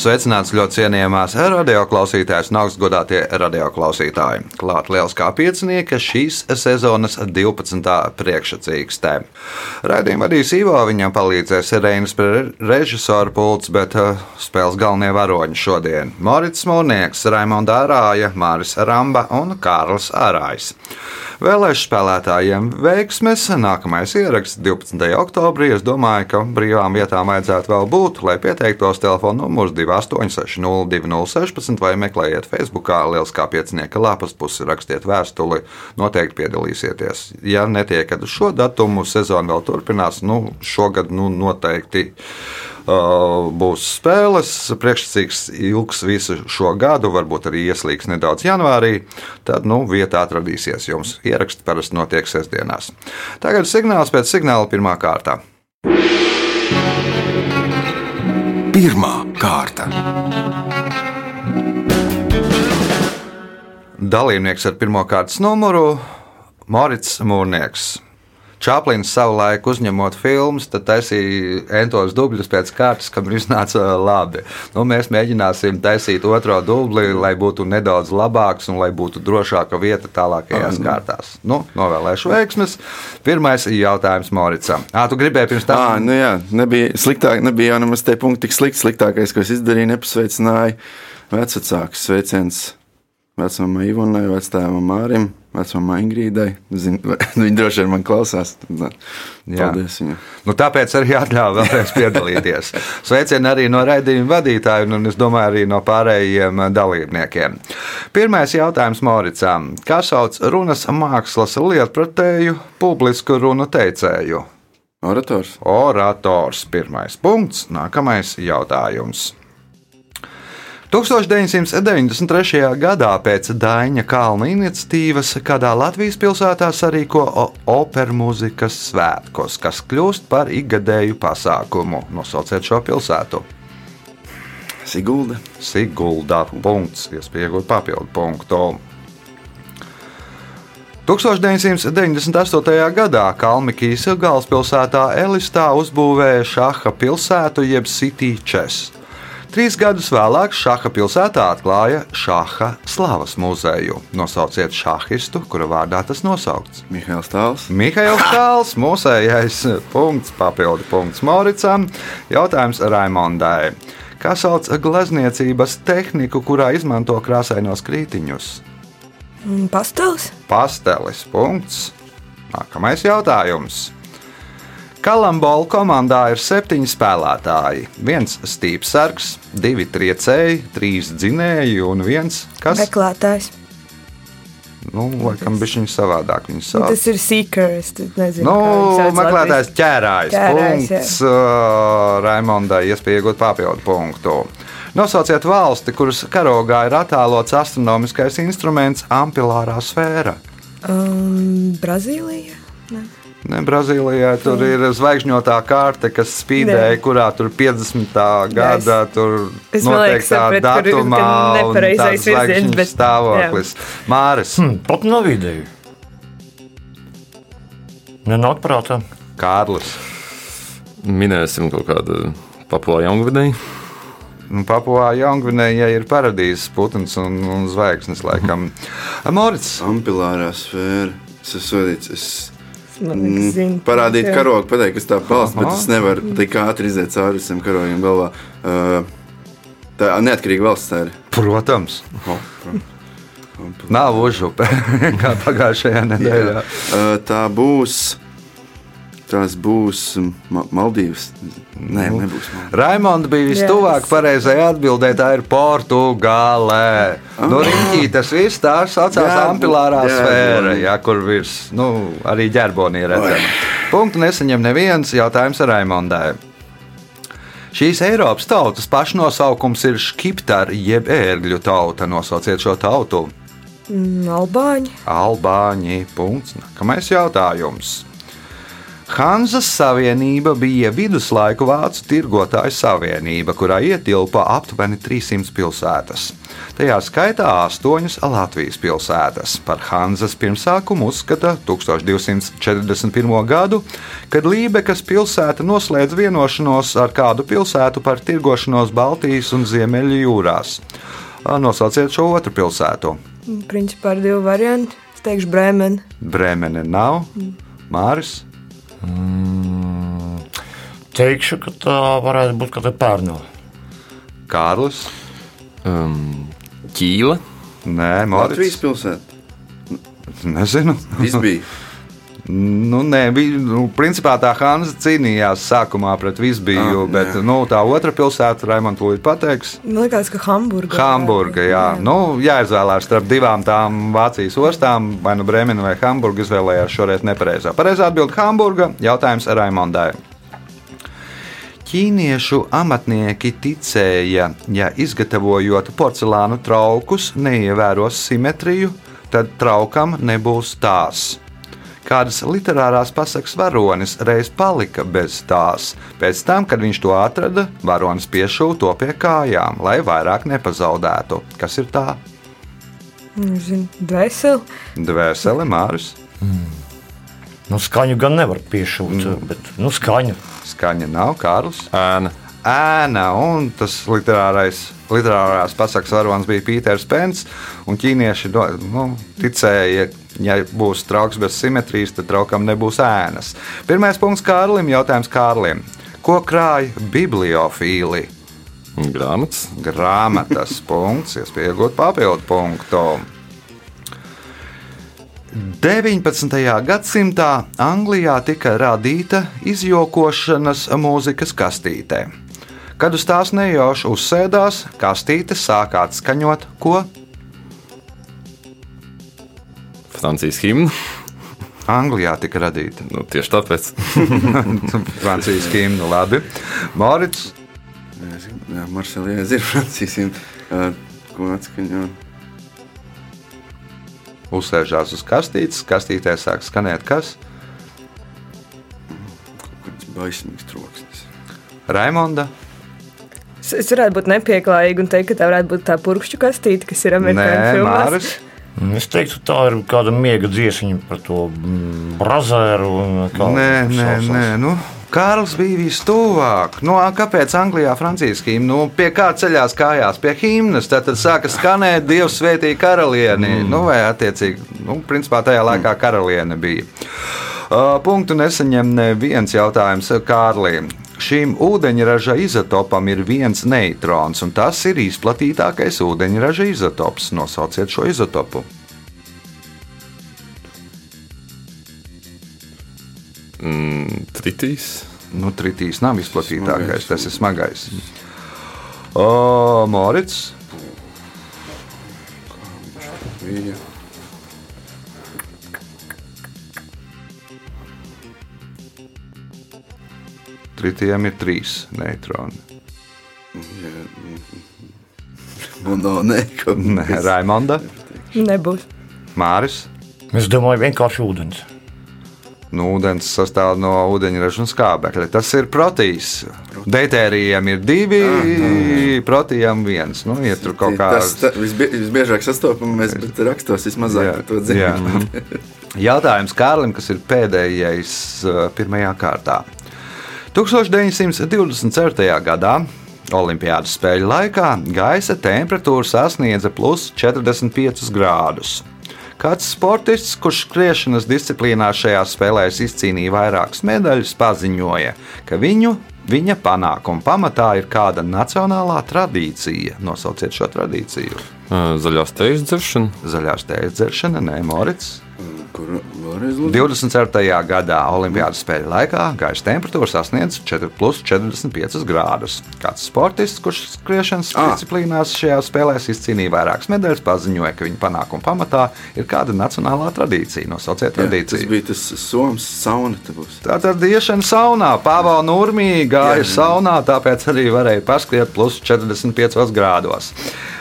Sveicināts ļoti cienījamās radioklausītājas augstgadātie radioklausītāji. Klāt liels kā piecinieka šīs sezonas 12. priekšsacīkstē. Raidījumu vadīs Ivo, viņam palīdzēs Reinas režisora pults, bet uh, spēles galvenie varoņi šodien - Morits Mūrnieks, Raimonda Arāja, Māris Ramba un Kārlis Arājs. Vēlēšu spēlētājiem veiksmes. Nākamais ieraksts 12. oktobrī. Es domāju, ka brīvām vietām vajadzētu vēl būt, lai pieteiktos telefona numurs 28602016 vai meklējiet Facebook, Lieliskā piecinieka lapas pusi, rakstiet vēstuli. Noteikti piedalīsieties. Ja netiekat uz šo datumu, sezona vēl turpinās. Nu, šogad nu, noteikti būs spēles. Priekšsacīgs ilgs visu šo gadu, varbūt arī ieslīgs nedaudz janvārī. Tad nu, vieta atradīsies jums. Ieraksts parasti notiek sestdienās. Tagad signāls pēc signāla pirmā kārta. Pirmā kārta. Dalībnieks ar pirmā kārtas numuru - Morits Mūrnieks. Čaplins savulaik uzņemot filmas, tad taisīja entos dubļus pēc kārtas, kam iznāca labi. Nu, mēs mēģināsim taisīt otro dubli, lai būtu nedaudz labāks un lai būtu drošāka vieta tālākajās mm. kārtās. Nu, novēlēšu veiksmes. Pirmais jautājums Moricam. Ā, tu gribēji pirms tam? À, nu jā, nebija sliktāk, nebija jau nemaz te punkti tik slikti. Sliktākais, ko es izdarīju, nepasveicināju vecākus sveicienus vecmāmai Ivonai, vectēvam Mārim vecumā Ingrīdai. Zin, viņa droši vien man klausās. Paldies viņai. Nu, tāpēc arī atļāvu vēlreiz piedalīties. Sveicieni arī no raidījuma vadītāja un es domāju arī no pārējiem dalībniekiem. Pirmais jautājums Moricām. Kā sauc runas mākslas lietpratēju publisku runu teicēju? Orators. Orators. Pirmais punkts. Nākamais jautājums. 1993. gadā pēc Daņa Kalna iniciatīvas kādā Latvijas pilsētā sarīko operas mūzikas svētkos, kas kļūst par ikgadēju pasākumu. Nosauciet šo pilsētu. Sigulda. Sigulda. Punkts. Iespējams, papildu punktu. 1998. gadā Kalmikijas galvaspilsētā Elistā uzbūvēja šaha pilsētu jeb City Chess. Trīs gadus vēlāk Šaha pilsētā atklāja Šaha slavas muzeju. Nosauciet šahistu, kura vārdā tas nosaukts. Mihails Tāls. Mihails Tāls, mūsējais punkts, papildu punkts Moricam. Jautājums Raimondai. Kā sauc glezniecības tehniku, kurā izmanto krāsainos krītiņus? Mm, pastelis. Pastelis. Punkts. Nākamais jautājums. Kalambola komandā ir septiņi spēlētāji. Viens stīpsargs, divi triecēji, trīs dzinēji un viens kas? Meklētājs. Nu, laikam bija viņa savādāk. Viņa sauc. Tas ir seekers. Nezinu, nu, meklētājs ķērājs. ķērājs punkts uh, Raimondai, iespēja iegūt papildu punktu. Nosauciet valsti, kuras karogā ir attēlots astronomiskais instruments Ampelārā sfēra. Um, Brazīlija? Ne. Ne, Brazīlijā tur ir zvaigžņotā karte, kas spīdēja, ne. kurā tur 50. gada tur noteiktā datumā un tāds zvaigžņu bet... stāvoklis. Jā. Māris. Hmm, pat nav ideju. Nenāk prātā. Kārlis. Minēsim kaut kādu Papua Jaungvidēju. Nu, Papua Jaungvinējai ir paradīzes putns un, un zvaigznes, laikam. Morits. Ampilārā sfēra. Es esmu sodīts. Es Mm, parādīt jā. karogu, pateikt, kas tā balsts, bet es nevaru tik ātri iziet cauri visiem karogiem galvā. Uh, tā ir neatkarīga valsts. Tā ir. Protams. Oh, Nav užupe, kā pagājušajā nedēļā. Uh, tā būs. Tās būs Ma Maldīvas. Nē, nu, nebūs. Raimonds bija vistuvāk pareizajai atbildēt. Tā ir Portugālē. Ah. Nu, Riņķī, tas viss tā saucās Ampilārā sfēra, jā, kur virs nu, arī ģerbonī redzama. Punktu nesaņem neviens jautājums Raimondai. Šīs Eiropas tautas pašnosaukums ir Skiptara jeb ērgļu tauta. Nosauciet šo tautu. Mm, Albāņi. Albāņi. Punkts. Nākamais jautājums. Hanzas Savienība bija viduslaiku vācu tirgotāju savienība, kurā ietilpa aptuveni 300 pilsētas. Tajā skaitā astoņas Latvijas pilsētas. Par Hanzas pirmsākumu uzskata 1241. gadu, kad Lībekas pilsēta noslēdz vienošanos ar kādu pilsētu par tirgošanos Baltijas un Ziemeļu jūrās. Nosauciet šo otru pilsētu. Principā ir divi varianti. Es teikšu Brēmeni. Bremene nav, Māris. Teikšu, ka tā varētu būt kāda pērno. Kārlis. Um, ķīla. Nē, Latvijas Mārcis. pilsēta. Nezinu. Viss bija. Nu, nē, bija, nu, principā tā Hansa cīnījās sākumā pret Visbiju, Ah, bet jā. nu, tā otra pilsēta, Raimond, tūlīt pateiks. Man liekas, ka Hamburga. Hamburga, jā. Nu, jāizvēlās starp divām tām Vācijas ostām, vai nu Bremena vai Hamburga. Izvēlējās šoreiz nepareizā. Pareizā atbild Hamburga. Jautājums Raimondai. Ķīniešu amatnieki ticēja, ja izgatavojot porcelāna traukus, neievēros simetriju, tad traukam nebūs tās. Kādas literārās pasakas varonis reiz palika bez tās. Pēc tam, kad viņš to atrada, varonis piešuva to pie kājām, lai vairāk nepazaudētu. Kas ir tā? Zinu, dvēseli. Dvēsele Māris. Nu, skaņu gan nevar piešūt, mm. bet nu, skaņa. Skaņa nav Kārlis. Ēna. Ēna, un tas literārais, literārās pasakas varonis bija Pīters Pence. un Ķīnieši nu, ticēja, ja būs trauks bez simetrijas, tad traukam nebūs ēnas. Pirmais punkts Kārlim, jautājums Kārlim. Ko krāja bibliofīli? Grāmatas. Grāmatas punkts, iespēja iegūt papildu punktu. 19. gadsimtā Anglijā tika radīta izjokošanas mūzikas kastītē. Kad uz tās nejauši uzsēdās, kastīte sāk atskaņot ko? Francijas himna. Anglijā tika radīta. Nu, tieši tāpēc. Francijas himna, labi. Morits, Jā, Marseļā ir Francijas simta. Ko atskaņo? uzsēžās uz kastītes, kastītē sāk skanēt kas? Kāds baisnīgs troksnis. Raimonda. Es, varētu būt nepieklājīga un teikt, ka tā varētu būt tā purkšķu kastīte, kas ir amerikāņu Nē, filmās. Māris. Es teiktu, tā ir kāda miega dziesmiņa par to mm, brazēru. Nē, nē, saucās. nē. Nu, Kārls bija vistuvāk. Nu, kāpēc Anglijā Francijas himna? Nu, pie kā ceļās kājās? Pie himnas. Tad, tad sāka skanēt Dievs svētī karalieni. Mm. Nu, vai attiecīgi, nu, principā tajā laikā karaliene bija. Uh, punktu nesaņem neviens jautājums Kārlim. Šim ūdeņraža izotopam ir viens neitrons, un tas ir izplatītākais ūdeņraža izotops. Nosauciet šo izotopu. Mm, tritīs. Nu, tritīs nav izplatītākais, Smagais. tas ir smagais. O, Morits. Bija. Tritiem ir trīs neitroni. Mono, nē, kaut Nē, Raimonda, Nebūs. Māris. Es domāju, vienkārši ūdens. Nu, ūdens sastāv no ūdeņraža un skābekļa. Tas ir protīs. Deutērijam ir divi, protījam viens. Nu, ja tur kaut kā Tas visbie, visbiežāk sastopamais, bet rakstos vismazāk Jā, par to dzirdēt. Jautājums Kārlim, kas ir pēdējais pirmajā kārtā. 1924. gadā Olimpiādas spēļu laikā gaisa temperatūra sasniedza plus 45 grādus. Kāds sportists, kurš skriešanas disciplīnā šajās spēlēs izcīnīja vairākas medaļas, paziņoja, ka viņu, viņa panākuma pamatā ir kāda nacionālā tradīcija. Nosauciet šo tradīciju. Zaļās teijas dzeršana. Zaļās tējas dzeršana, nē, Morits. Kur vēlreiz lūdzu? 24. gadā Olimpijas spēļu laikā gaisa temperatūra sasniedz 4,45 grādus. Kāds sportists, kurš skriešanas Ah. disciplīnās šajā spēlēs izcīnīja vairākas medaļas, paziņoja, ka viņa panākuma pamatā ir kāda nacionālā tradīcija. Nosauciet Jā, Tas tradīciju. bija tas Somijas sauna. te būs. Tātad iešana saunā, Pāvila Nūrmī gāja Jā. saunā, tāpēc arī varēja paskriet plus 45 grādos.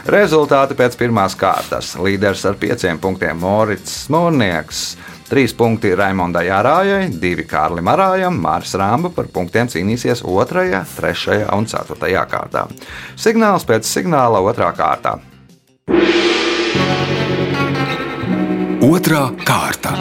Rezultāti pēc pirmās kārtas. Līderis ar pieciem punktiem Morits Smurnieks. 3 punkti Raimondai Arājai, 2 Kārlim Arājam, Māris Rāmba par punktiem cīnīsies 2, 3 un 4 kārtā. Signāls pēc signāla 2 kārtā. Otra kārta.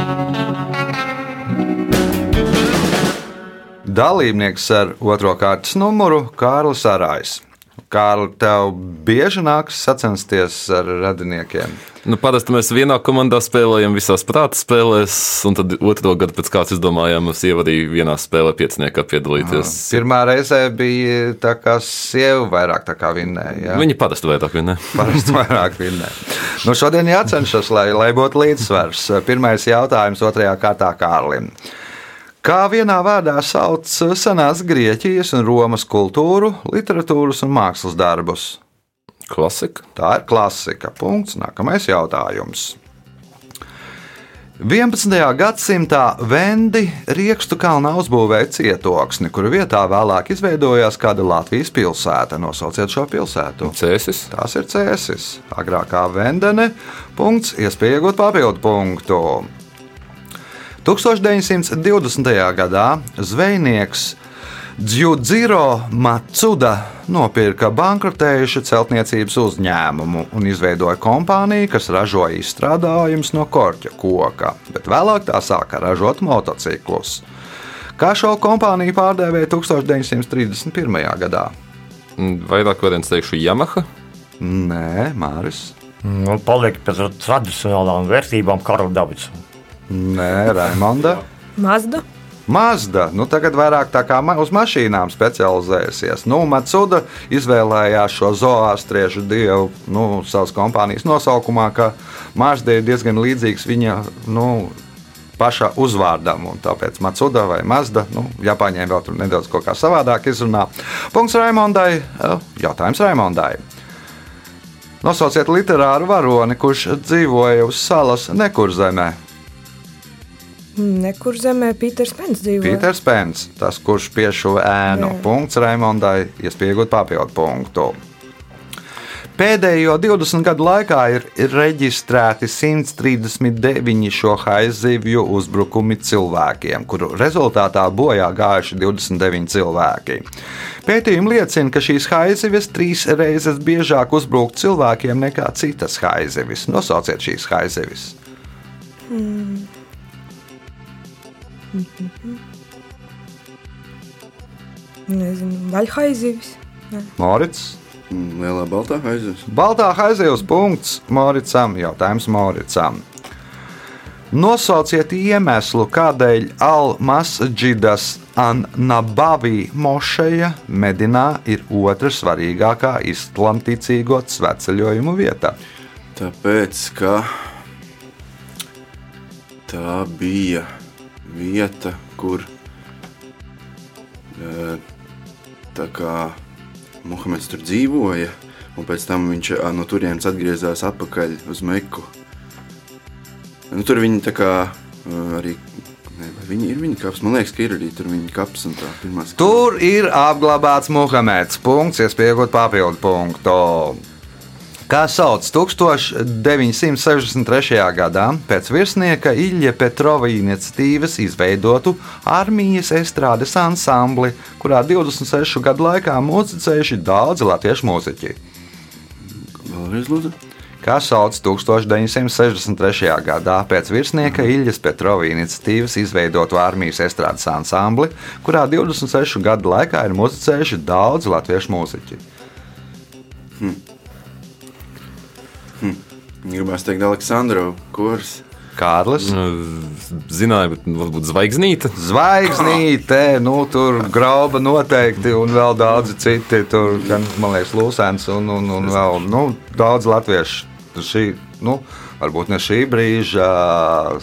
Dalībnieks ar otro kārtas numuru Kārlis Arājs. Kārli, tev bieži nākas sacensties ar radiniekiem? Nu, parasti mēs vienā komandā spēlējam, visās prāta spēlēs, un tad otro gadu pēc kārtas izdomājām, sieva arī vienā spēlē pieciniekā piedalīties. Pirmā reize bija tā, kā sieva vairāk tā kā vinnēja. Ja? Viņi parasti vairāk vienā. Parasti vairāk vinnē. Nu, šodien jācenšas, lai, lai būtu līdzsvars. Pirmais jautājums otrajā kārtā Kārlim. Kā vienā vārdā sauc senās Grieķijas un Romas kultūru, literatūras un mākslas darbus? Klasika. Tā ir klasika. Punkts. Nākamais jautājums. 11. gadsimtā Vendi Riekstu kalnā uzbūvēja cietoksni, kuru vietā vēlāk izveidojās kāda Latvijas pilsēta. Nosauciet šo pilsētu. Cēsis. Tās ir cēsis. Agrākā Vendene. Punkts. Iespēja iegūt papildu punktu. 1920. gadā zvejnieks Džudziro Matsuda nopirka bankrotējušu celtniecības uzņēmumu un izveidoja kompāniju, kas ražoja izstrādājumus no korķa koka, bet vēlāk tā sāka ražot motociklus. Kā šo kompāniju pārdēvēja 1931. gadā? Vairāk variants teikšu Yamaha. Nē, Māris. Nu, paliek pēc tradicionālām vērtībām Karla Davidsona. Nē, Raimonda. Mazda. Mazda, nu tagad vairāk tā kā ma- uz mašīnām specializējusies. Nu, Matsuda izvēlējās šo zoāstriešu dievu nu, savas kompānijas nosaukumā, ka Mazda ir diezgan līdzīgs viņa nu, paša uzvārdam. Tāpēc Matsuda vai Mazda, nu, Japāņiem vēl tur nedaudz kaut kā savādāk izrunā. Punkts Raimondai. Jautājums Raimondai. Nosauciet literāru varoni, kurš dzīvoja uz salas nekurzemē. Nekur zemē Pīters Pens dzīvo. Pīters Pens, tas, kurš piešuva ēnu. Jā. Punkts Raimondai, iespējot papildu punktu. Pēdējo 20 gadu laikā ir reģistrēti 139 šo haizivju uzbrukumi cilvēkiem, kuru rezultātā bojā gājuši 29 cilvēki. Pētījumi liecina, ka šīs haizivis trīs reizes biežāk uzbruk cilvēkiem nekā citas haizivis. Nosauciet šīs haizivis. Nezinu, vaļhaizivis. Morits. Mm, Lielā baltā aizjūtas. Baltā aizjūtas punkts Moricam. Jautājums Moricam. Nosauciet iemeslu, kādēļ Al-Masģidas An-Nabavi mošeja Medinā ir otra svarīgākā islamticīgo sveceļojumu vieta. Tāpēc, ka tā bija vieta, kur eh, tā kā Muhameds tur dzīvoja, un pēc tam viņš no turienes atgriezās atpakaļ uz Meku. Nu, tur viņi tā kā ā, arī. Ne, viņi ir viņa kaps. Man liekas, ka ir arī tur viņa kaps. tā Tur ir apglabāts Muhameds. Punkts, iespējot papildu punktu. Kā sauc 1963. gadā pēc virsnieka Ilja Petrova iniciatīvas izveidotu armijas estrādes ansambli, kurā 26 gadu laikā muzicējuši daudzi latviešu mūziķi. Vēlreiz lūdzu. Kā sauc 1963. gadā pēc virsnieka Iljas Petrova iniciatīvas izveidotu armijas estrādes ansambli, kurā 26 gadu laikā ir muzicējuši daudzi latviešu mūziķi. Gribās teikt, Aleksandru kurs. Kārlis. Nu, Zināju, bet varbūt zvaigznīte. Zvaigznīte, nu, tur grauba noteikti, un vēl daudzi citi. Tur, gan, man liekas, Lūsēns un, un, un vēl nu, daudz latviešu. Šī, nu, varbūt ne šī brīža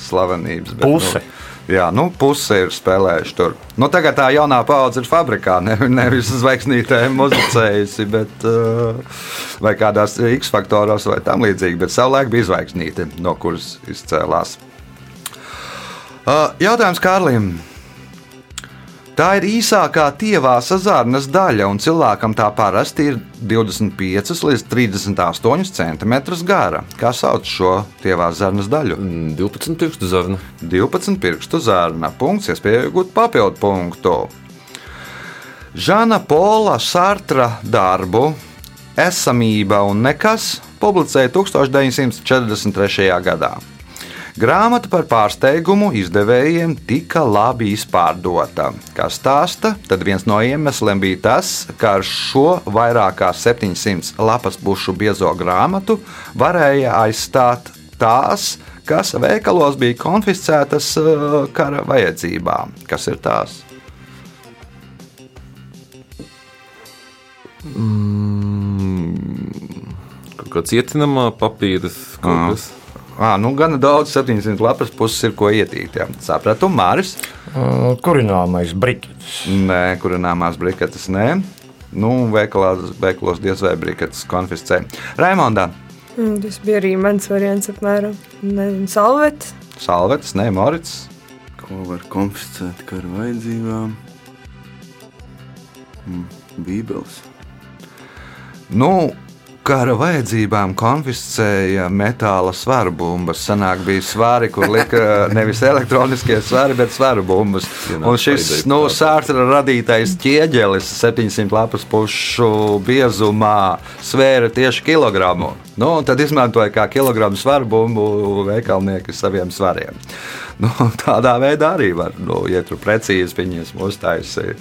slavenības. Bet, Puse. Nu, jā, nu, puse ir spēlējuši tur. Nu, tagad tā jaunā paudze ir fabrikā, ne, nevis zvaigznītē muzicējusi, bet uh, vai kādās X faktoros vai tam līdzīgi. Bet savulaik bija zvaigznīte, no kuras izcēlās. Uh, Jautājums Kārlim. Tā ir īsākā tievās zarnas daļa, un cilvēkam tā parasti ir 25 līdz 38 cm gara. Kā sauc šo tievās zarnas daļu? 12 pirkstu zarna. 12 pirkstu zarna. Punkts, iespēja iegūt papildu punktu. Žana Pola Sartra darbu Esamība un nekas publicēja 1943. gadā. Grāmata par pārsteigumu izdevējiem tika labi izpārdota. Kā stāsta, tad viens no iemesliem bija tas, ka ar šo vairāk kā 700 lapas pušu biezo grāmatu varēja aizstāt tās, kas veikalos bija konfiscētas uh, kara vajadzībām. Kas ir tās? Kaut kā cietinamā papīra. kaut kas. À, nu, gana daudz, 700 lapas puses ir ko ietīt. Jā. Sapratu, Māris. Uh, Kurināmais briketis. Nē, kurināmās briketes nē. Nu, veikalās, veikalos diez vai briketes konfiscē. Raimondā, Mm, Tas bija arī mans variants, apmēram. Nezinu, salvetes. Salvetes, nē, Morits. Ko var konfiscēt kara vajadzībām? Mm, Bībeles. Nu, kara vajadzībām konfiscēja metāla svaru bumbas. Senāk bija svari, kur lika nevis elektroniskie svari, bet svaru bumbas. Un šis nu, sārta radītais ķieģelis 700 lapas pušu biezumā svēra tieši kilogramu. Nu, tad izmantoja kā kilogramu svaru bumbu veikalnieki saviem svariem. Nu, tādā veidā arī var, nu, ja tur precīzi viņas uztaisīja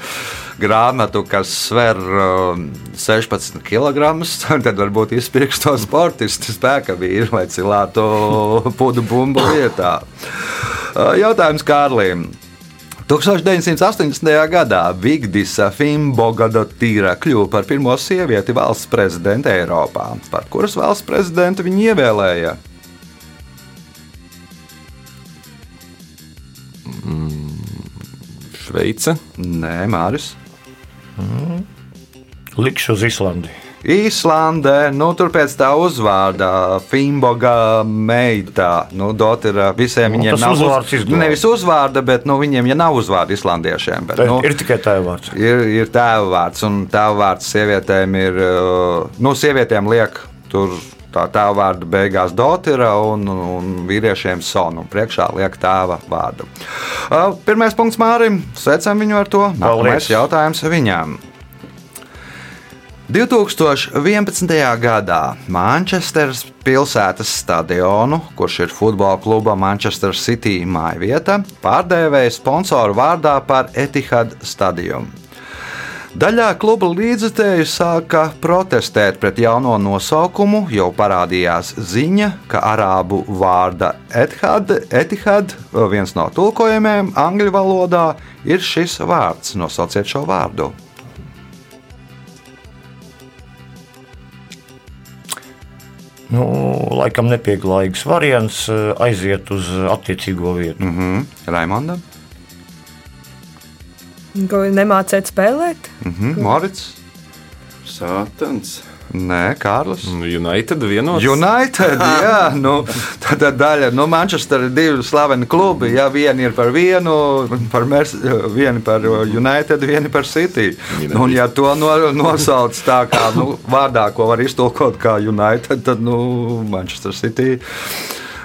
grāmatu, kas sver um, 16 kg, tad varbūt izpirks to sportistu spēka vīru, lai cilātu pudu bumbu vietā. Uh, Jautājums Kārlim. 1980. gadā Vigdisa Fimbogadotīra kļuva par pirmo sievieti valsts prezidentu Eiropā. Par kuras valsts prezidentu viņa ievēlēja? Šveice. Nē, Māris. Likšu uz Islandi. Īslandē, nu, tur pēc tā uzvārda Fimboga meita. Nu, dot ir visiem Nu, viņiem nav uzvārds izglāba. Nevis uzvārda, bet nu, viņiem ja nav uzvārda islandiešiem. Bet, nu, ir tikai tā vārds. ir, ir tēva vārds, un tēva vārds sievietēm ir. Nu, sievietēm liek tur tā tēva vārda beigās dotira, un, un vīriešiem sonu. Priekšā liek tēva vārdu. Pirmais punkts Mārim. Sveicam viņu ar to. Nākamais jautājums viņam. 2011. gadā Manchesteras pilsētas stadionu, kurš ir futbola kluba Manchester City māja vieta, pārdēvēja sponsoru vārdā par Etihad stadionu. Daļā kluba līdzekļu sāka protestēt pret jauno nosaukumu, jau parādījās ziņa, ka arābu vārda Etihad, Etihad viens no tulkojumiem angļu valodā, ir šis vārds. Nosauciet šo vārdu. Nu, laikam nepieklājīgs variants eh, aiziet uz attiecīgo vietu. Mm -hmm. Raimonda, Ko nemācēt spēlēt? mm -hmm. Morits, Sātans. Nē, Kārlis. United vienots. United, jā, nu, tā tā daļa. Nu, Manchester ir divi slaveni klubi. Jā, viena ir par vienu, par Mers, viena par United, viena par City. Nu, un, ja to no, nosauc tā kā nu, vārdā, ko var iztulkot kā United, tad nu, Manchester City.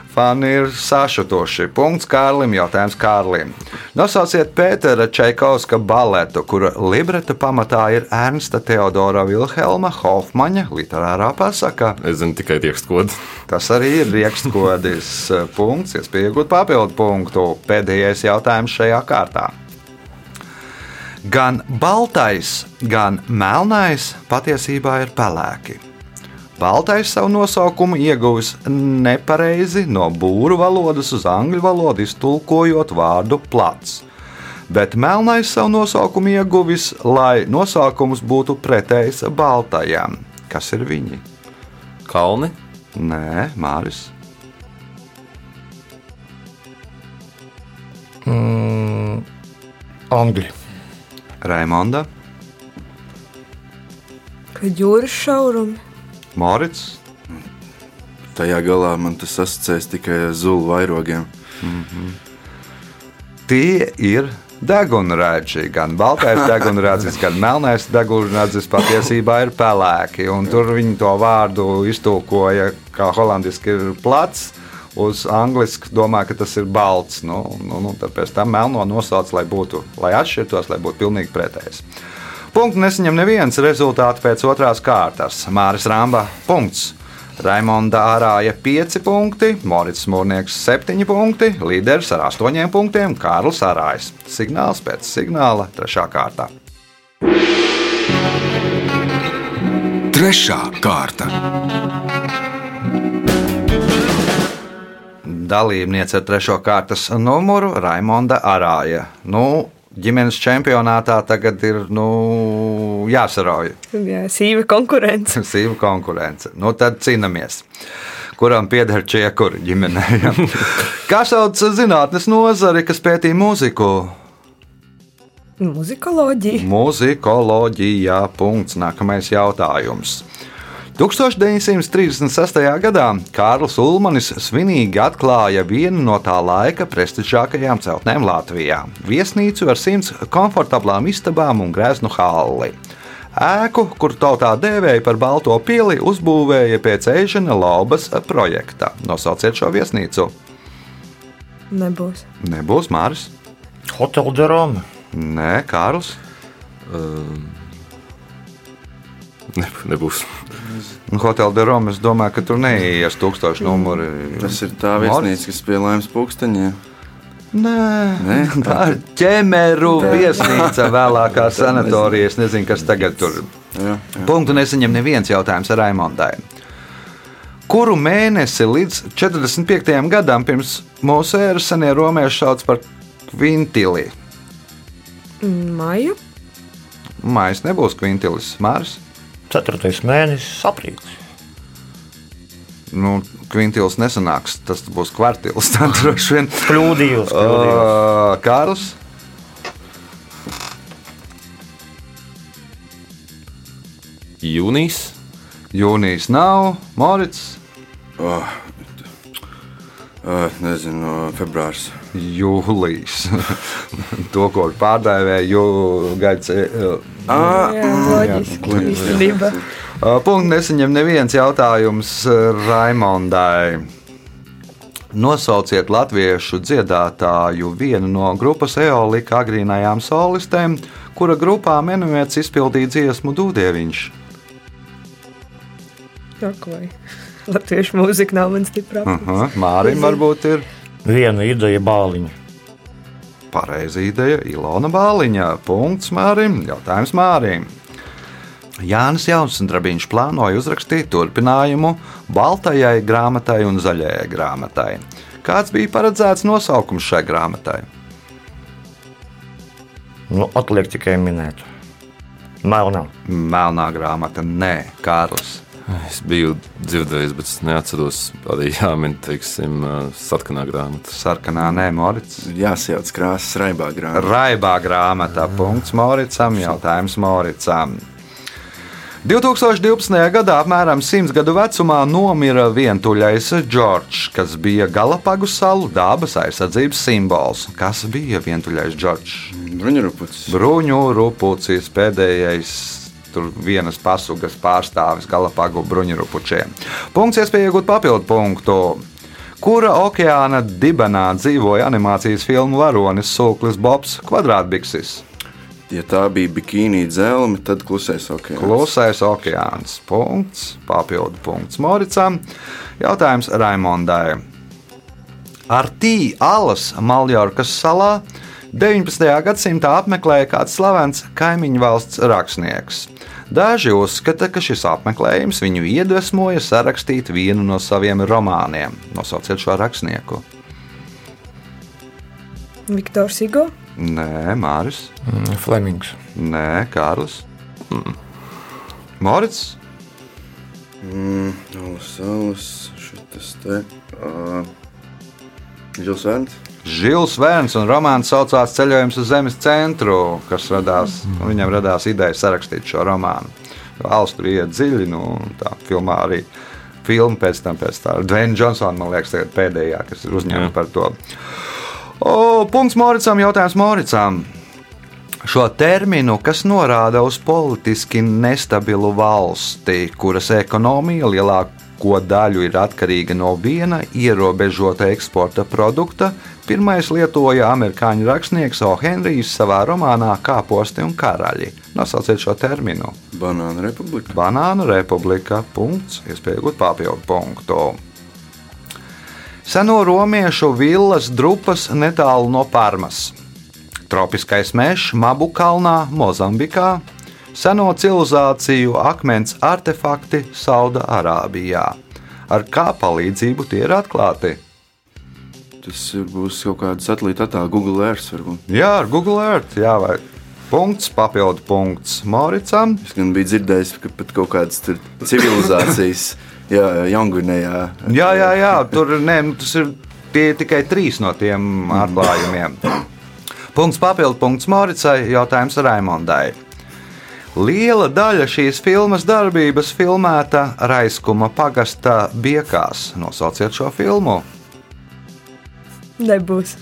Fani ir sašutoši. Punkts Kārlim. Jautājums Kārlim. Nosauciet Pētera Čaikovska baletu, kura libreta pamatā ir Ernsta Teodora Vilhelma Hofmaņa literārā pasaka. Es zinu tikai tekstkodu. Tas arī ir rīkstkodis punkts, iespēja iegūt papildu punktu. Pēdējais jautājums šajā kārtā. Gan baltais, gan melnais patiesībā ir pelēki. Baltais savu nosaukumu ieguvis nepareizi no būru valodas uz angļu valodu, iztulkojot vārdu plats. Bet melnais savu nosaukumu ieguvis, lai nosaukums būtu pretējs baltajam. Kas ir viņi? Kalni. Nē, Māris. Mm, Angļi. Raimonda, Kad jūras šaurumi. Morits, Tajā galā man tas asociēs tikai ar zulu vairogiem. tie ir degunraģi. Gan baltais degunradzis, gan melnais degunradzis patiesībā ir pelēki. un Tur viņi to vārdu iztulkoja, kā holandiski ir plats. Uz angļuiski domā, ka tas ir balts. Nu, nu, nu, tad pēc tam melno nosauc, lai būtu, lai atšķirtos, lai būtu pilnīgi pretējs. Punktu nesaņem neviens rezultāts pēc otrās kārtas. Māris Rāmba punkts. Raimonda Arāja 5 punkti, Morits Mūrnieks 7 punkti, līderis ar 8 punktiem Kārlis Arājs. Signāls pēc signāla 3. kārtā. Trešā kārta. Dalībniece ar 3. kārtas numuru Raimonda Arāja. Nu, ģimenes čempionātā tagad ir nu, jāsarauj. Jā, sīva konkurence. Sīva konkurence. Nu, tad cīnāmies. Kuram pieder čiekuri ģimenē? ja? Kā sauc zinātnes nozari, kas pētīja mūziku? Muzikoloģija. Mūzikoloģijā. Punkts. Nākamais jautājums. 1936. gadā Kārlis Ulmanis svinīgi atklāja vienu no tā laika prestižākajām celtnēm Latvijā - viesnīcu ar simts komfortablām istabām un greznu halli. Ēku, kur tautā dēvēja par Balto pili, uzbūvēja pēc Ežena Laubas projekta. Nosauciet šo viesnīcu. Nebūs. Nebūs Māris, Hotel de Rome. Nē, Kārlis. Ne, nebūs. Nu, Hotel de Rome. Es domāju, ka tur neies tūkstoši numuri. Tas ir tā viesnīca, kas pie laimes pūksteņiem. Nē, Nē, tā ir ķemeru viesnīca, vēlākā sanatorija. Es nezinu, kas tagad tur ir. Punktu nesaņem neviens jautājums ar Raimondai. Kuru mēnesi līdz 45. gadam pirms mūsu ēras senie romieši sauc par kvintili? Maju. Mājas nebūs kvintilis, Mārs. Ceturtais mēnesis, aprīlis. Nu, kvintils nesanāks, tas būs kvartils. Tā droši vien. Kļūdījos. kļūdījos. Uh, Kārls. Jūnijas. Jūnijas nav, Morits. Oh, nezinu, februārs. Jūlijas. to, ko pārdēvēja Gaits. Ah, Jā, loģiski. Punkts nesaņem neviens jautājums Raimondai. Nosauciet latviešu dziedātāju vienu no grupas Eolika agrīnajām solistēm, kura grupā menuēts izpildīja dziesmu Dūdieviņš. Ak, vai. Latviešu mūzika nav man stiprā. Uh -huh. Mārim varbūt ir Viena ideja bāliņa. pareiza ideja Ilona Bāliņa. Punkts Mārim, jautājums Mārim. Jānis Jaunsundrabiņš plānoja uzrakstīt turpinājumu Baltajai grāmatai un Zaļajai grāmatai. Kāds bija paredzēts nosaukums šai grāmatai? Nu, atliek tikai minēt. Melnā. Melnā grāmata, nē, Kārlis. Es biju dzirdējis, bet es neatceros. Arī jāmin, teiksim, sarkanā grāmata. Sarkanā, nē, Morits. Jāsajauc krāsas raibā grāmatā. Raibā grāmatā. Punkts Moricam. Jautājums Moricam. 2012. gadā apmēram 100 gadu vecumā nomira vientuļais Džordžs, kas bija Galapagu salu dabas aizsardzības simbols. Kas bija vientuļais Džordžs? Bruņurupucis. Bruņu rupucis, pēdējais. Tur vienas pasugas pārstāvis Galapagu bruņurupučiem. Punkts, iespēja iegūt papildu punktu. Kura okeāna dibenā dzīvoja animācijas filmu varonis Sūklis Bobs Kvadrātbiksis? Ja tā bija bikīnī dzelme, tad klusais okeāns. Klusais okeāns. Punkts, papildu punkts Moricam. Jautājums Raimondai. Ar tī alas Maljorkas salā 19. gadsimtā apmeklēja kāds slavens kaimiņu valsts rakstnieks. Daži uzskata, ka šis apmeklējums viņu iedvesmoja sarakstīt vienu no saviem romāniem. Nosauciet šo rakstnieku. Viktors Igo. Nē, Māris. Mm, Flemings. Nē, Kārlis. Morits. Mm, Alas, alas, šitas te. Uh, Žils Vērns. Žils Vērns un romāns saucās Ceļojums uz Zemes centru, kas radās, viņam radās ideja sarakstīt šo romānu. Tur iet dziļi, nu, tā filmā arī filma pēc tam, pēc tā. Dwayne Johnson, man liekas, tagad pēdējā, kas ir uzņemta par to. O, punkts Moricam, jautājums Moricam. Šo terminu, kas norāda uz politiski nestabilu valsti, kuras ekonomija lielāko daļu ir atkarīga no viena ierobežota eksporta produkta, pirmais lietoja amerikāņu rakstnieks O. Henrijs savā romānā Kāposti un karaļi. Nosauciet šo terminu. Banāna republika. Banānu republika. Punkts, iespēja iegūt papildu punktu. Seno romiešu villas drupas netālu no Parmas. Tropiskais mežs Mabu kalnā, Mozambikā, seno civilizāciju akmens artefakti Saudārābijā. Ar kā palīdzību tie ir atklāti? Tas būs kaut kāda satelīta attēla, Google Earth. Varbūt. Jā, ar Google Earth. Jā, vai punkts, papildu punkts Moricam. Es gan biju dzirdējis, ka pat kaut kādas civilizācijas, jā, Jaungvinējā. Jā, jā, jā tur nē, nu, tas ir tie tikai trīs no tiem atklājumiem. Punkts papildu punkts Moricai, jautājums Raimondai. Liela daļa šīs filmas darbības filmēta Raiskuma pagasta biekās. Nosauciet šo filmu. Nebūs.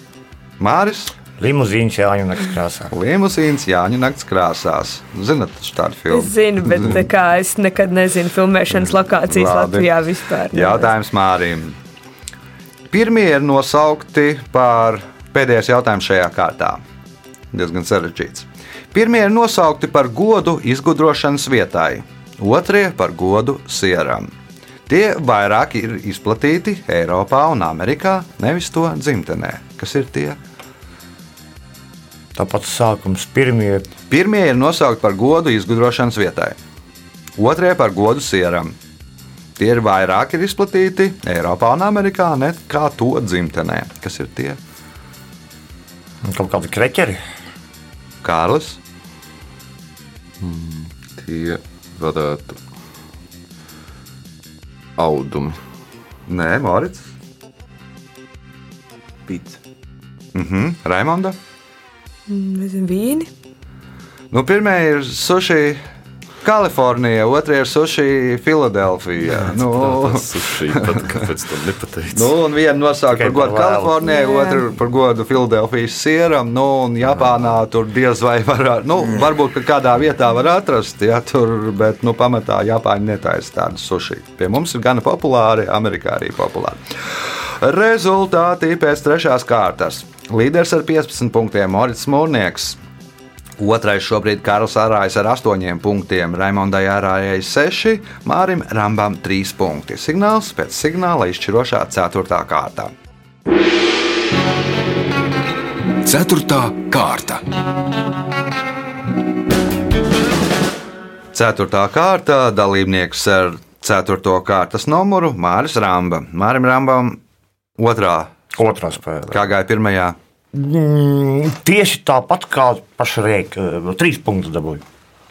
Māris, Limuzīns Jāņu naktas krāsā. Limusīns, Jāņa nakts krāsās. Zinat, taču tādu filmu. Es zinu, bet tā kā es nekad nezinu filmēšanas lokācijas Labi. Latvijā vispār. Jautājums Mārim. Pirmie ir nosaukti par pēdējais jautājums šajā kārtā. Diezgan sarežģīts. Pirmie ir nosaukti par godu izgudrošanas vietai, otrie par godu sieram. Tie vairāk ir izplatīti Eiropā un Amerikā, nevis to dzimtenē. Kas ir tie? Tāpat sākums pirmie Pirmie ir nosaukti par godu izgudrošanas vietai, otrie par godu sieram. Tie ir vairāk ir izplatīti Eiropā un Amerikā nekā to dzimtenē. Kas ir tie? kaut kādi kreķeri. Kārlis, Tie varētu audumi. Nē, Mārcis, Pits. mhm. Raimonda. Nezinu, vīni. Nu, Pirmie ir sushi Kalifornija, otrie ir sushi Filadelfija. Nu, Tas sushi, pat kāpēc to nepateicu? Nu, un viena nosauca Tikai par godu. Kalifornijai, otra par godu Filadelfijas sieram. Nu, un Japānā tur diez vai var, nu, varbūt ka kādā vietā var atrast, ja tur, bet nu, pamatā Japāņi netaisa tādu sushi. Pie mums ir gana populāri, Amerikā arī populāri. Rezultāti pēc trešās kārtas. Līderis ar 15 punktiem Morits Mūrnieks. Otrais šobrīd Karls Arājs ar 8 punktiem, Raimondai Arājai 6, Mārim Rambam 3 punkti. Signāls pēc signāla izšķirošā 4. kārtā. Ceturtā kārta. Ceturtā kārta dalībnieks ar 4. kārtas numuru Māris Ramba. Mārim Rambam otrā, Otrā spēlē. kā gāja pirmajā. Mm, tieši tāpat kā paša rēka. Trīs punktus dabūju.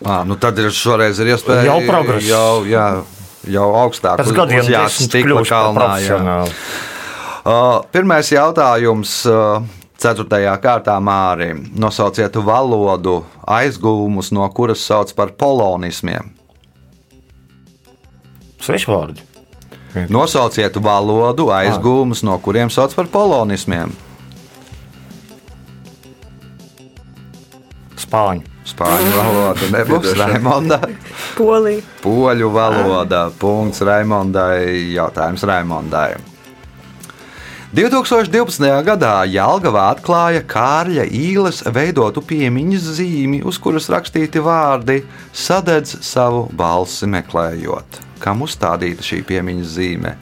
À, nu tad ir šoreiz ir iespēja Jau progress. Jau, jā, jau augstāk. Uz- gadiem uz jās desmit stikla kļūst par profesionāli. Uh, Pirmais jautājums. uh, Ceturtajā kārtā Mārim. Nosauciet valodu aizguvumus, no kuras sauc par polonismiem. Svešvārdi. Nosauciet valodu aizguvumus, no kuriem sauc par polonismiem. Spāņu. Spāņu valoda nebūs Raimonda. Polija. Poļu valoda. Punkts Raimondai. Jautājums Raimondai. 2012. gadā Jālgavā atklāja Kārļa īles veidotu piemiņas zīmi, uz kuras rakstīti vārdi Sadedz savu balsi meklējot. Kam uzstādīta šī piemiņas zīme?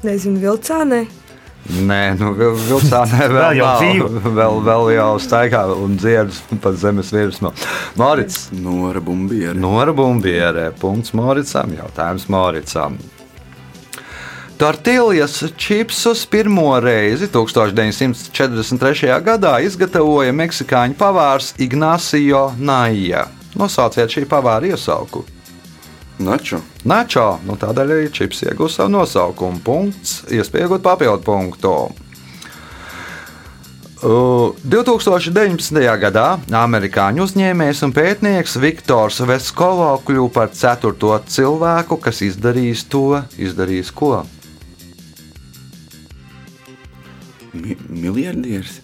Nezinu, vilcānē. Nē, nu, vil- vilcānē vēl, Vēl jau dzīvo. vēl, vēl jau staigā un dziedas pa zemes virsmu. Morits, Nora bumbiera. Nora Bumbiere. Punkts Moricam. Jautājums Moricam. Tortiljas čipsus pirmo reizi 1943. gadā izgatavoja meksikāņu pavārs Ignācijo Naija. Nosauciet šī pavāra iesauku. Načo. Načo, nu tādēļ arī čips iegūst savu nosaukumu. Punkts, iespējot papildu punktu. Uh, 2019. gadā amerikāņu uzņēmējs un pētnieks Viktors Veskovo kļuva par ceturto cilvēku, kas izdarījis to, izdarījis ko? Mi miljardieris?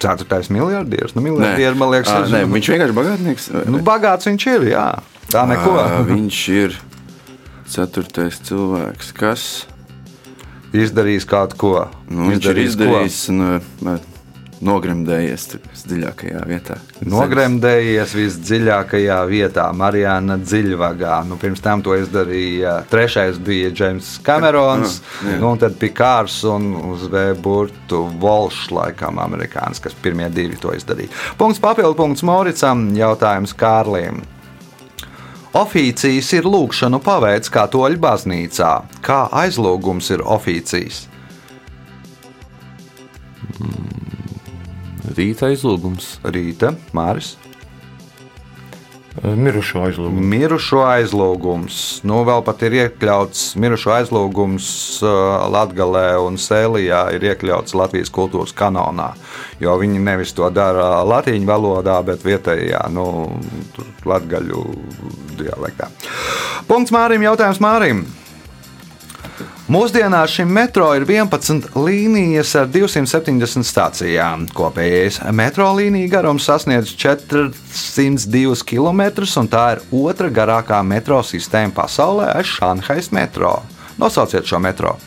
Ceturtais miljardieris. Nu, miljardieris, man liekas, ir- nē, viņš vienkārši bagātnieks. Nu, bagāts viņš ir, jā. Tā neko. Ā, viņš ir ceturtais cilvēks, kas Izdarījis kaut ko. nu, viņš ir izdarījis un uh, nogremdējies tur dziļākajā vietā. Nogremdējies visdziļākajā vietā, Marijāna dziļvagā. Nu, pirms tam to izdarīja. Trešais bija Džeims Kamerons, Ah, nu, un tad Pikārs un uz Vēburtu Volšs, laikam, amerikānis, kas pirmie divi to izdarīja. Punkts papildu punkts Moricam, jautājums Kārlim. Oficijas ir lūkšanu paveids katoļu baznīcā. Kā aizlūgums ir oficijas? Rīta aizlūgums. Rīta, Māris. Mirušo aizlūgumu. Mirušo aizlūgums. Nu, vēl pat ir iekļauts mirušo aizlūgums uh, Latvijā un Sēlijā, ir iekļauts Latvijas kultūras kanonā. Jo viņi nevis to dara latīņu valodā, bet vietējā, nu, latviešu dialektā. Punkts Mārim, jautājums Mārim. Mūsdienās šim metro ir 11 līnijas ar 270 stācijām. Kopējais metro līnija garums sasniedz 402 km, un tā ir otra garākā metro sistēma pasaulē aiz Šanhais metro. Nosauciet šo metro.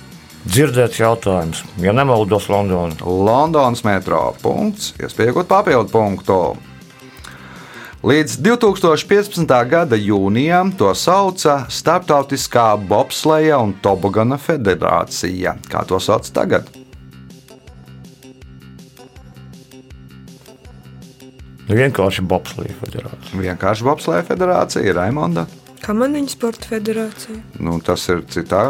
Dzirdēts jautājums. Ja nemaldos Londonā. Londonas metro. Punkts, iespējot papildu punktu. Līdz 2015. gada jūnijam to sauca Startautiskā bobsleja un tobogana federācija. Kā to sauc tagad? Vienkārši Bobslīja federācija. Vienkārši bobsleja federācija ir Raimonda. Kamaniņu sporta federācija. Nu, tas ir citā.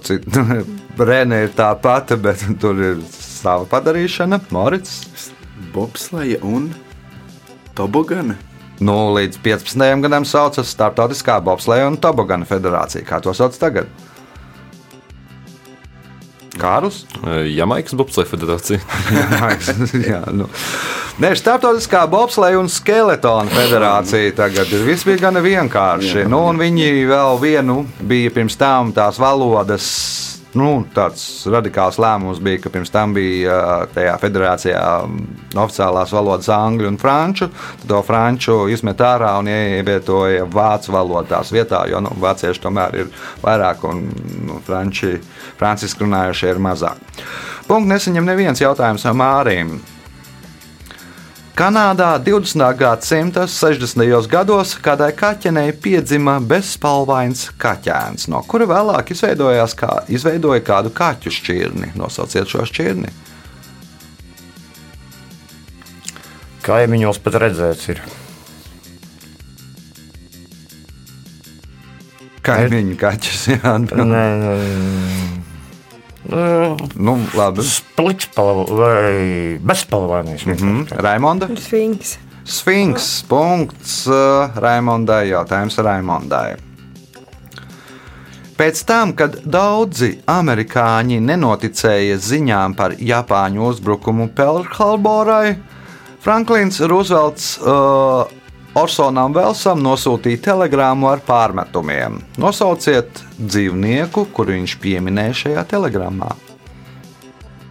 Cit... Rēna ir tā pati, bet tur ir sava padarīšana. Morits. Bobsleja un Tobogana. Nu, līdz 15. gadam saucas Startautiskā bobsleja un tobogana federācija. Kā to sauc tagad? Kārlis? Jamaikas Bobsleja federācija. Jā, nu. Nē, Startautiskā bobsleja un skeletona federācija tagad ir. Viss bija gan vienkārši. Nu, un viņi vēl vienu bija pirms tam tās valodas. Nu, tāds radikāls lēmums bija, ka pirms tam bija tajā federācijā oficiālās valodas angļu un franču. Tad to franču izmet ārā un ievietoja vācu valodās vietā, jo nu, vācieši tomēr ir vairāk un nu, franči, franciski runājušie ir mazāk. Punkts nesaņem neviens jautājums no Mārīm. Kanādā 20. gadsimta 60. gados kādai kaķenei piedzima bezspalvains kaķēns, no kura vēlāk izveidojās kā, izveidoja kādu kaķu šķirni. Nosauciet šo šķirni. Kaimiņos pat redzēts, ir. Kaimiņu kaķis. Jā, Nē, nē, nē. Nu, labi. Splitspalva vai bezspalvainais. Mm, Raimonda. Sfinks. Sfinks. Punkts uh, Raimondai. Jautājums Raimondai. Pēc tam, kad daudzi amerikāņi nenoticēja ziņām par Japāņu uzbrukumu Pearl-Harborai, Franklins Roosevelts uh, Orsonam Velsam nosūtīja telegrāmu ar pārmetumiem. Nosauciet dzīvnieku, kuru viņš pieminēja šajā telegrāmā.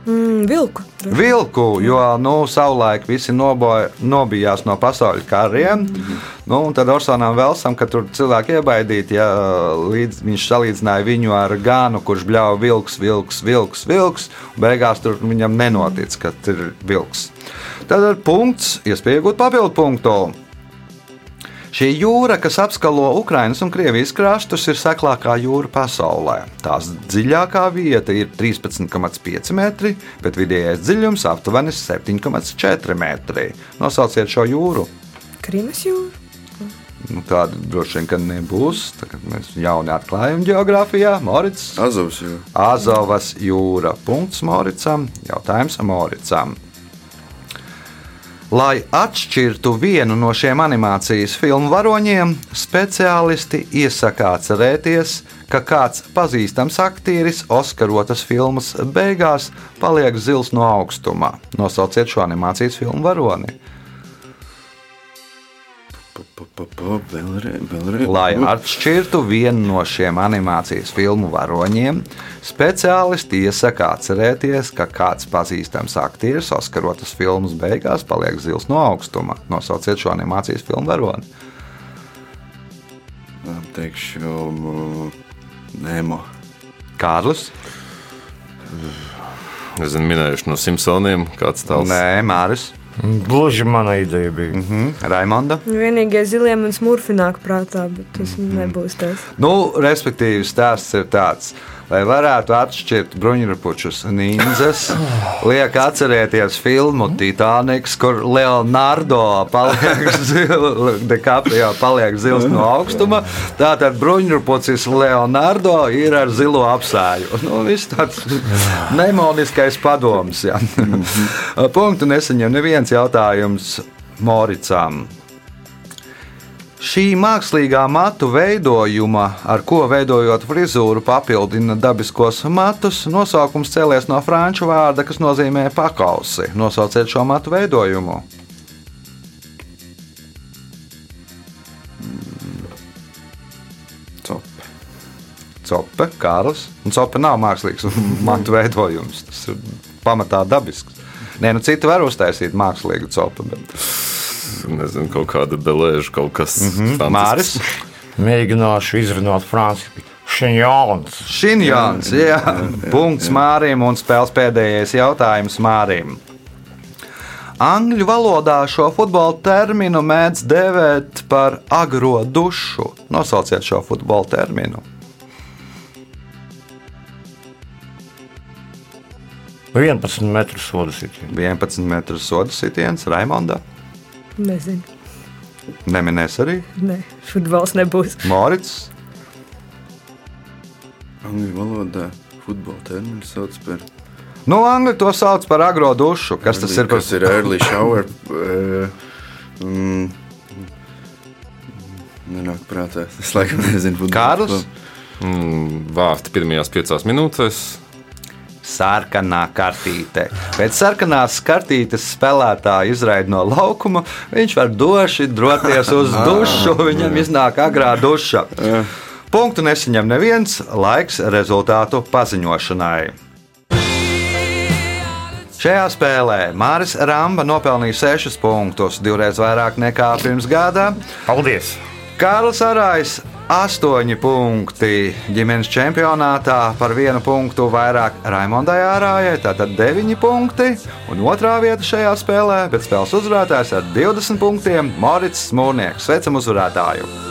Mm, vilku. Vilku, jo nu, savulaik visi noboja, nobijās no pasaules kariem. Nu, un tad Orsonam Velsam, kad tur cilvēki iebaidīti, ja, līdz, viņš salīdzināja viņu ar gānu, kurš bļauj vilks, vilks, vilks, vilks. Beigās tur viņam nenotic, ka tur ir vilks. Tad ir punkts, iespēja iegūt papildu punktu. Šī jūra, kas apskalo Ukraiņas un Krievijas krastus, ir seklākā jūra pasaulē. Tās dziļākā vieta ir 13,5 metri, bet vidējais dziļums aptuveni 7,4 metri. Nosauciet šo jūru. Krimas jūra. Nu, tāda droši vien nebūs. Tagad mēs jauni atklājam geogrāfijā. Morits. Azovs jūra. Azovas jūra. Punkts Moricam. Jautājums Moricam. Lai atšķirtu vienu no šiem animācijas filmu varoņiem, speciālisti iesaka atcerēties, ka kāds pazīstams aktieris Oskarotas filmas beigās paliek zils no augstuma. Nosauciet šo animācijas filmu varoni. Vēlreiz, vēlreiz. Lai atšķirtu vienu no šiem animācijas filmu varoņiem, speciālisti iesaka atcerēties, ka kāds pazīstams aktieris Oskarotas filmas beigās paliek zils no augstuma. Nosauciet šo animācijas filmu varoni. Teikšu, mm, Nemo. Kārlis? Es zinu, minējuši no Simpsoniem, kāds tāds - Nē, Māris, Gluži mana ideja bija. Mm -hmm. Raimonda. Vienīgie zilie man smurfi nāk prātā, bet tas nebūs tas. Nu, respektīvi, stāsts ir tāds, lai varētu atšķirt bruņurupučus ninjas, liek atcerēties filmu Titaniks, kur Leonardo paliek, zil, paliek zils no augstuma. Tātad bruņurupucis Leonardo ir ar zilo apsēju. Nu, viss tāds nemoniskais padoms. jā. Punktu nesaņem neviens jautājums Moricam. Šī mākslīgā matu veidojuma, ar ko veidojot frizūru, papildina dabiskos matus, nosaukums cēlies no franču vārda, kas nozīmē pakausi. Nosauciet šo matu veidojumu. Cop. Cope, Kārlis. Cope nav mākslīgs matu veidojums. Tas ir pamatā dabisks. Nē, nu citi var uztaisīt mākslīgu copu. Bet... nezinu, kaut kāda belēža, kaut kas tāds Māris. Mēģināšu izrunāt franciski. Šinjons. Šinjans, jā, punkts Mārim un spēles pēdējais jautājums Mārim. Angļu valodā šo futbola terminu mēdz dēvēt par agro dušu. Nosauciet šo futbola terminu. Nu, 11 metru sodu sitienu. 11 metru sodu sitiens, Raimonda. Nezinu. Neminēs arī Nē, futbols nebūs. Morits. Angļu valodā futbola terminu sauc par. Nu, Angļu to sauc par agro dušu. Kas tas ir? Kas ir early shower? eh, mm, Nenāk prātā. Es laikam nezinu. futbola Kārlis? Mm, Vārti pirmajās piecās minūtēs. Sarkanā kartīte. Pēc sarkanās kartītes spēlētāja izraida no laukuma, viņš var doši doties uz dušu, viņam iznāk agrā duša. Punktu nesaņem neviens, laiks rezultātu paziņošanai. Šajā spēlē Māris Ramba nopelnīja 6 punktus, divreiz vairāk nekā pirms gada. Paldies! Kārlis Arais 8 punkti ģimenes čempionātā, par vienu punktu vairāk Raimondai Ārājai, tātad 9 punkti. Un otrā vieta šajā spēlē, bet spēles uzvarētājs ar 20 punktiem - Morits Smūrnieks. Sveicam uzvarētāju!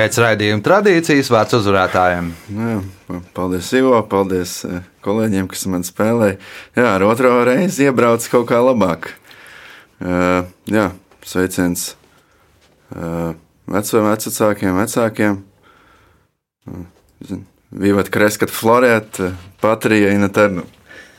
Pēc raidījuma tradīcijas vārds uzvarētājiem. Nu Jā, pa- paldies, Ivo. Paldies eh, kolēģiem, kas man spēlēja. Jā, ar otro reizi iebrauc kaut kā labāk. Uh, jā, sveiciens uh, veciem, vecākiem, vecākiem. Uh, Vivat Kreskat, Florēt, Patrija, Inaternu.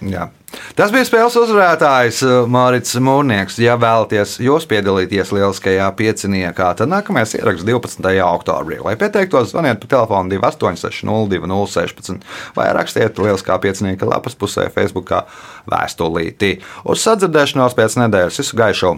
Jā. Tas bija spēles uzvarētājs uh, Mārcis Mūrnieks. Ja vēlaties jūs piedalīties lieliskajā pieciniekā, tad nākamais ieraksts 12. oktobrī. Lai pieteiktos, zvaniet pa telefonu 286-0216 vai rakstiet lieliskā piecinieka lapas pusē Facebook vēstulītī. Uz sadzirdēšanos pēc nedēļas visu gaišu!